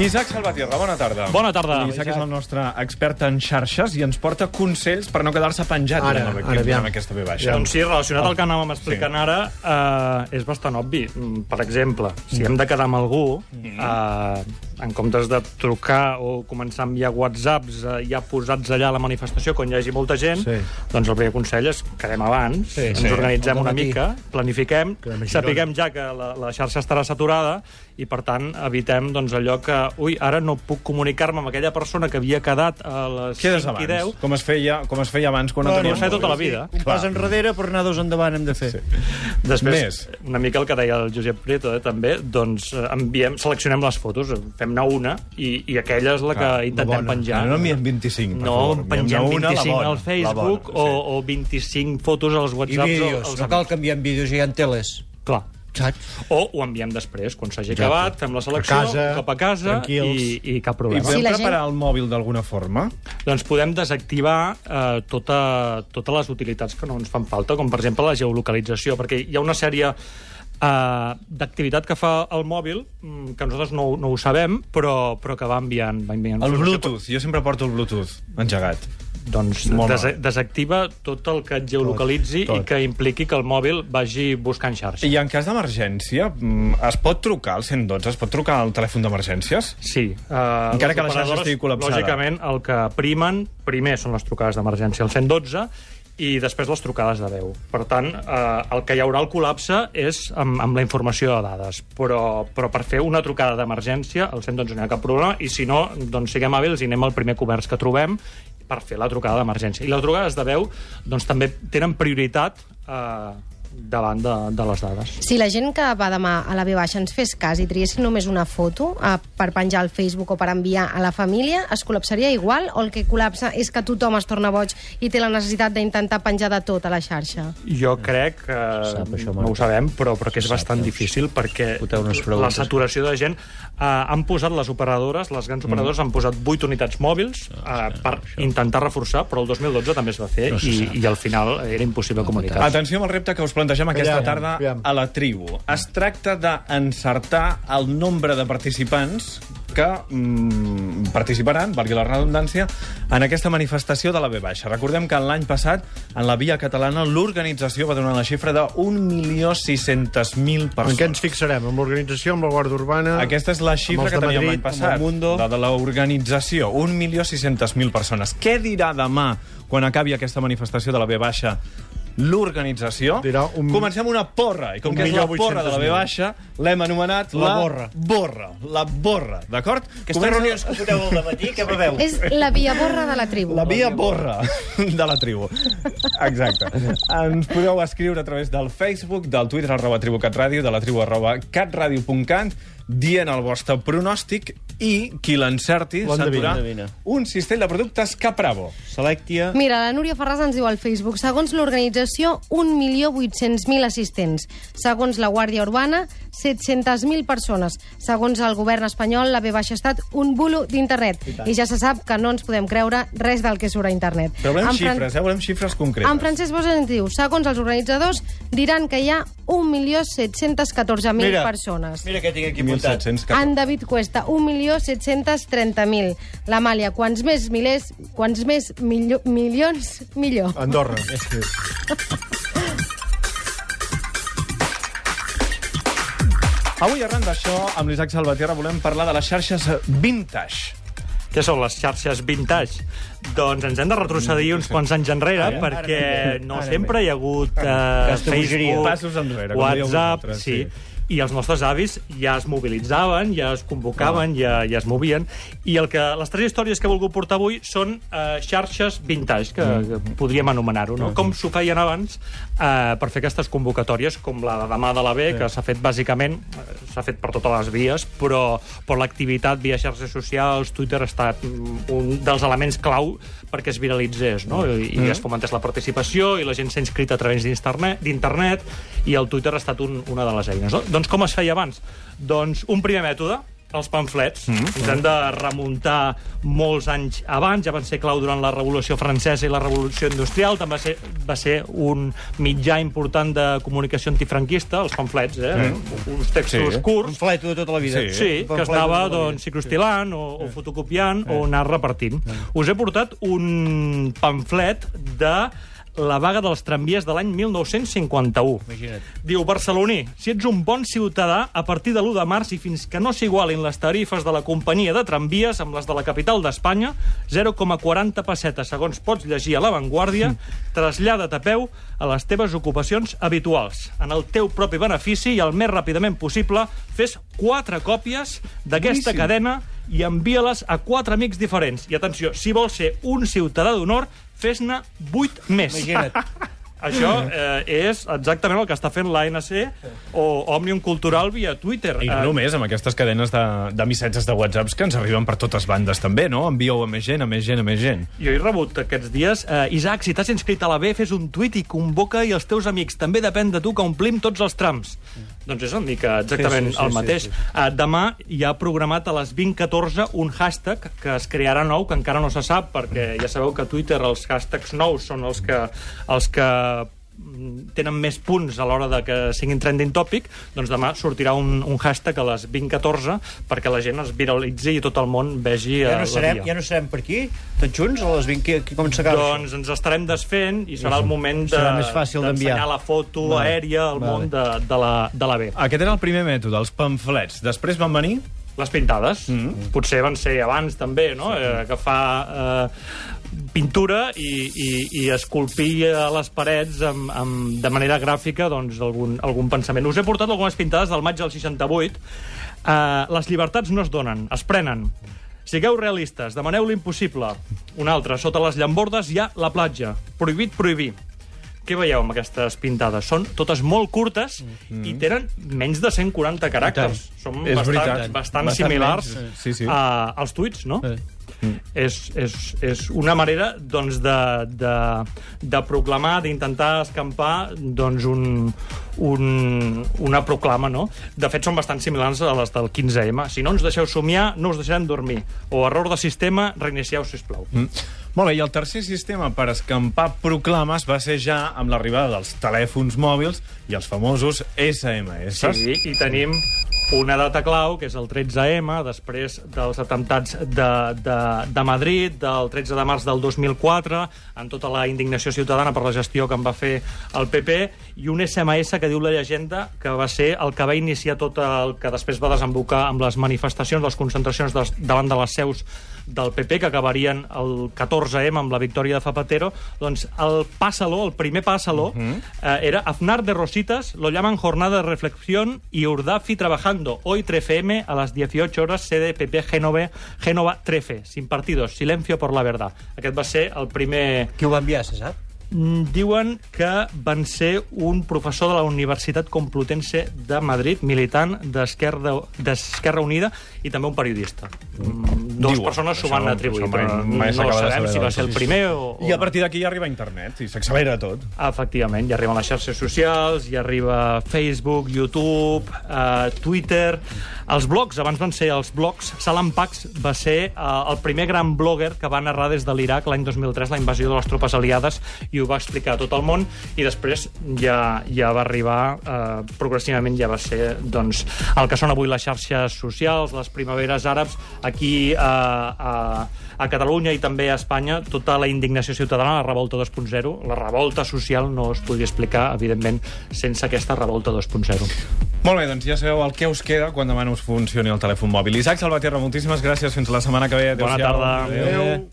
Isaac Salvatierra, bona tarda. Bona tarda. Isaac és el nostre expert en xarxes i ens porta consells per no quedar-se penjat Ara, durant, ara, durant aquesta ve baixa. Doncs sí, relacionat al que anàvem explicant Sí. ara, eh, és bastant obvi. Mm, Per exemple, si hem de quedar amb algú, eh, en comptes de trucar o començar a enviar whatsapps eh, ja posats allà a la manifestació quan hi hagi molta gent, Sí. doncs el primer consell és quedem abans, Sí, ens sí. organitzem una mica, planifiquem, sapiguem ja que la, la xarxa estarà saturada i, per tant, evitem doncs, allò que, ui, ara no puc comunicar-me amb aquella persona que havia quedat a les Quedes 5 i 10, abans, com es feia, com es feia abans quan no, Bueno, es feia tota la vida. Un pas enrere per anar dos endavant hem de fer. Sí. Després, Més. una mica el que deia el Josep Prieto, eh, també, doncs eh, enviem, seleccionem les fotos, fem-ne una, i, i aquella és la que Ah, intentem bona. penjar. No n'hi ha 25, per no favor. pengem una, la 25 bona, al Facebook bona, o, o 25 fotos als I whatsapps. vídeos. o, als No cal canviar en vídeos, hi ha teles. Clar. Saps? O ho enviem després, quan s'hagi Exacte. acabat, fem la selecció, A casa, cop a casa tranquils. i, i cap I problema. podem Sí, la gent- preparar el mòbil d'alguna forma? Doncs podem desactivar eh, tota, totes les utilitats que no ens fan falta, com per exemple la geolocalització, perquè hi ha una sèrie eh, d'activitat que fa el mòbil mm, que nosaltres no, no ho sabem, però, però que va enviant, va enviant El. Bluetooth. Jo sempre porto el Bluetooth engegat. Doncs Molt des desactiva tot el que et geolocalitzi Tot, tot. i que impliqui que el mòbil vagi buscant xarxa. I en cas d'emergència, mm, es pot trucar al 112? Es pot trucar al telèfon d'emergències? Sí. Uh, Encara que la xarxa estigui col·lapsada. Lògicament, el que primen, primer són les trucades d'emergència al 112 i després les trucades de veu. Per tant, eh, el que hi haurà el col·lapse és amb, amb la informació de dades. Però, però per fer una trucada d'emergència, al 112 no hi ha cap problema, i si no, doncs siguem hàbils i anem al primer comerç que trobem per fer la trucada d'emergència. I les trucades de veu doncs, també tenen prioritat eh, davant de, de les dades. Si la gent que va demà a la B baixa ens fes cas i triessin només una foto eh, per penjar al Facebook o per enviar a la família, es col·lapsaria igual o el que col·lapsa és que tothom es torna boig i té la necessitat d'intentar penjar de tot a la xarxa? Jo crec que sap, això, no ho sabem, però, però que és bastant difícil perquè la saturació de gent eh, han posat les operadores, les grans operadores han posat 8 unitats mòbils eh, per intentar reforçar, però el 2012 també es va fer i, i al final era impossible comunicar. Atenció amb el repte que us plantegem aquesta Aviam, tarda aviam. a la tribu. Es tracta d'encertar el nombre de participants que mm, participaran, valgui la redundància, en aquesta manifestació de la B baixa. Recordem que l'any passat, en la Via Catalana, l'organització va donar la xifra de 1.600.000 En què persones. ens fixarem? Amb l'organització, amb la Guàrdia Urbana... Aquesta és la xifra que teníem l'any passat, Mundo. la de l'organització, 1.600.000 persones. Què dirà demà, quan acabi aquesta manifestació de la B baixa, l'organització? Un- Comencem una porra, i com un que és la porra de la B 800.000. baixa, l'hem anomenat La borra. borra. La borra, d'acord? Aquestes reunions que foteu al matí, què preveu? És la via borra de la tribu. La via borra de la tribu. Exacte. Ens podeu escriure a través del Facebook, del Twitter, arroba tribucatradio, de la tribu, arroba catradio.cat, dient el vostre pronòstic i qui l'encerti s'endurà un cistell de productes Capravo. Selectia... Mira, la Núria Ferraz ens diu al Facebook, segons l'organització, 1.800.000 assistents. Segons la Guàrdia Urbana, 700.000 persones. Segons el govern espanyol, la B baixa ha estat un bulo d'internet. I, ja se sap que no ens podem creure res del que surt a internet. Però volem En Fran- xifres, eh? Volem xifres concretes. En Francesc Bosch ens diu, segons els organitzadors, diran que hi ha 1.714.000 Mira, persones. Mira què tinc aquí. 1.714. En David Cuesta, 1.730.000. L'Amàlia, quants més milers, quants més milio, milions, millor. Andorra. Avui, arran d'això, amb l'Isaac Salvatierra volem parlar de les xarxes vintage. Què són les xarxes vintage? Doncs ens hem de retrocedir uns quants anys enrere, Ara, perquè ara, no ara sempre hi ha hagut eh, bogeria. Facebook, Passos enrere, WhatsApp, sí. sí. I els nostres avis ja es mobilitzaven, ja es convocaven, ja, ja es movien. I el que, les tres històries que he volgut portar avui són eh, xarxes vintage, que, que podríem anomenar-ho, no? Com s'ho feien abans eh, per fer aquestes convocatòries, com la de demà de la B, que s'ha fet bàsicament, eh, s'ha fet per totes les vies, però, però l'activitat via xarxes socials, Twitter ha estat mm, un dels elements clau perquè es viralitzés, no? I, i es fomentés la participació, i la gent s'ha inscrit a través d'internet i el Twitter ha estat un, una de les eines. No? Doncs com es feia abans? Doncs un primer mètode, els pamflets. Mm. Ens hem de remuntar molts anys abans, ja van ser clau durant la Revolució Francesa i la Revolució Industrial, també va ser, va ser un mitjà important de comunicació antifranquista, els pamflets, eh? Mm. Uns textos Sí. sí. curts, Un fleto de tota la vida. Sí, Un que estava tota doncs, vida. ciclostilant o, o fotocopiant o anar repartint. Us he portat un pamflet de la vaga dels tramvies de l'any 1951. Imagina't. Diu, barceloní, si ets un bon ciutadà, a partir de l'1 de març i fins que no s'igualin les tarifes de la companyia de tramvies amb les de la capital d'Espanya, 0,40 pessetes, segons pots llegir a La Vanguardia, trasllada't a peu a les teves ocupacions habituals. En el teu propi benefici i el més ràpidament possible, fes quatre còpies d'aquesta cadena i envia-les a quatre amics diferents. I atenció, si vols ser un ciutadà d'honor, fes-ne vuit més. Imagina't. Això eh, és exactament el que està fent l'ANC o Òmnium Cultural via Twitter. I no Eh, només amb aquestes cadenes de, de missatges de WhatsApps que ens arriben per totes bandes també, no? Envieu a més gent, a més gent, a més gent. Jo he rebut aquests dies... Eh, Isaac, si t'has inscrit a la B, fes un tuit i convoca i els teus amics. També depèn de tu que omplim tots els trams. Doncs és una mica exactament Sí, sí, sí, el sí, mateix. sí, Eh, demà hi ha programat a les 20.14 un hashtag que es crearà nou, que encara no se sap, perquè ja sabeu que a Twitter els hashtags nous són els que, els que tenen més punts a l'hora de que siguin trending topic, doncs demà sortirà un, un hashtag a les 20.14 perquè la gent es viralitzi i tot el món vegi Ja eh, no, la serem, via. ja no serem per aquí, tots junts, a les 20, que, que com s'acaba? Doncs ens estarem desfent i serà el moment de, Serà més fàcil d'enviar. d'ensenyar la foto Vale. aèria al Vale. món de, de, la, de la B. Aquest era el primer mètode, els pamflets. Després van venir... Les pintades. Mm. Potser van ser abans, també, no? Sí. Eh, agafar eh, pintura i, i, i esculpir a les parets amb, amb, de manera gràfica doncs, algun, algun pensament. Us he portat algunes pintades del maig del 68. Eh, les llibertats no es donen, es prenen. Sigueu realistes, demaneu l'impossible. Una altra, sota les llambordes hi ha la platja. Prohibit prohibir. Què veieu amb aquestes pintades? Són totes molt curtes mm. i tenen menys de 140 caràcters. Són És bastant, bastant, Bastant similars menys, sí, sí. A, als tuits, no? Sí. És, és, és una manera doncs, de, de, de proclamar, d'intentar escampar doncs, un, un, una proclama, no? De fet, són bastant similars a les del 15M. Si no ens deixeu somiar, no us deixarem dormir. O error de sistema, reinicieu, sisplau. Mm. Molt bé, i el tercer sistema per escampar proclames va ser ja amb l'arribada dels telèfons mòbils i els famosos SMS. Sí, i tenim una data clau, que és el 13M, després dels atemptats de, de, de Madrid, del 13 de març del 2004, amb tota la indignació ciutadana per la gestió que en va fer el PP, i un SMS que diu la llegenda que va ser el que va iniciar tot el que després va desembocar amb les manifestacions, les concentracions dels, davant de les seus del PP, que acabarien el 14M amb la victòria de Zapatero, doncs el pásalo, el primer pásalo, uh -huh. eh, era Aznar de Rositas, lo llaman jornada de reflexión y Urdafi trabajando. Hoy 13M a las 18 horas, sede PP Génova, Génova 13, sin partidos, silencio por la verdad. Aquest va ser el primer Qui ho va enviar, se sap? Mm, diuen que van ser un professor de la Universitat Complutense de Madrid, militant d'Esquerra d'Esquerra Unida, i també un periodista. Mm, Dos Diuen, persones s'ho van atribuir, però mai no sabem si va ser el primer o... I a partir d'aquí ja arriba internet i s'accelera tot. Efectivament, ja arriben les xarxes socials, ja arriba Facebook, YouTube, eh, Twitter... Els blogs, abans van ser els blogs. Salam Pax va ser eh, el primer gran blogger que va narrar des de l'Iraq l'any 2003 la invasió de les tropes aliades i ho va explicar a tot el món i després ja, ja va arribar, eh, progressivament ja va ser doncs, el que són avui les xarxes socials, les primaveres àrabs, aquí eh, a, a Catalunya i també a Espanya, tota la indignació ciutadana, la revolta 2.0, la revolta social no es podria explicar, evidentment, sense aquesta revolta 2.0. Molt bé, doncs ja sabeu el que us queda quan demà no us funcioni el telèfon mòbil. Isaac Salvatierra, moltíssimes gràcies. Fins la setmana que ve. Bona Adéu-siau. tarda. Adéu. Adéu.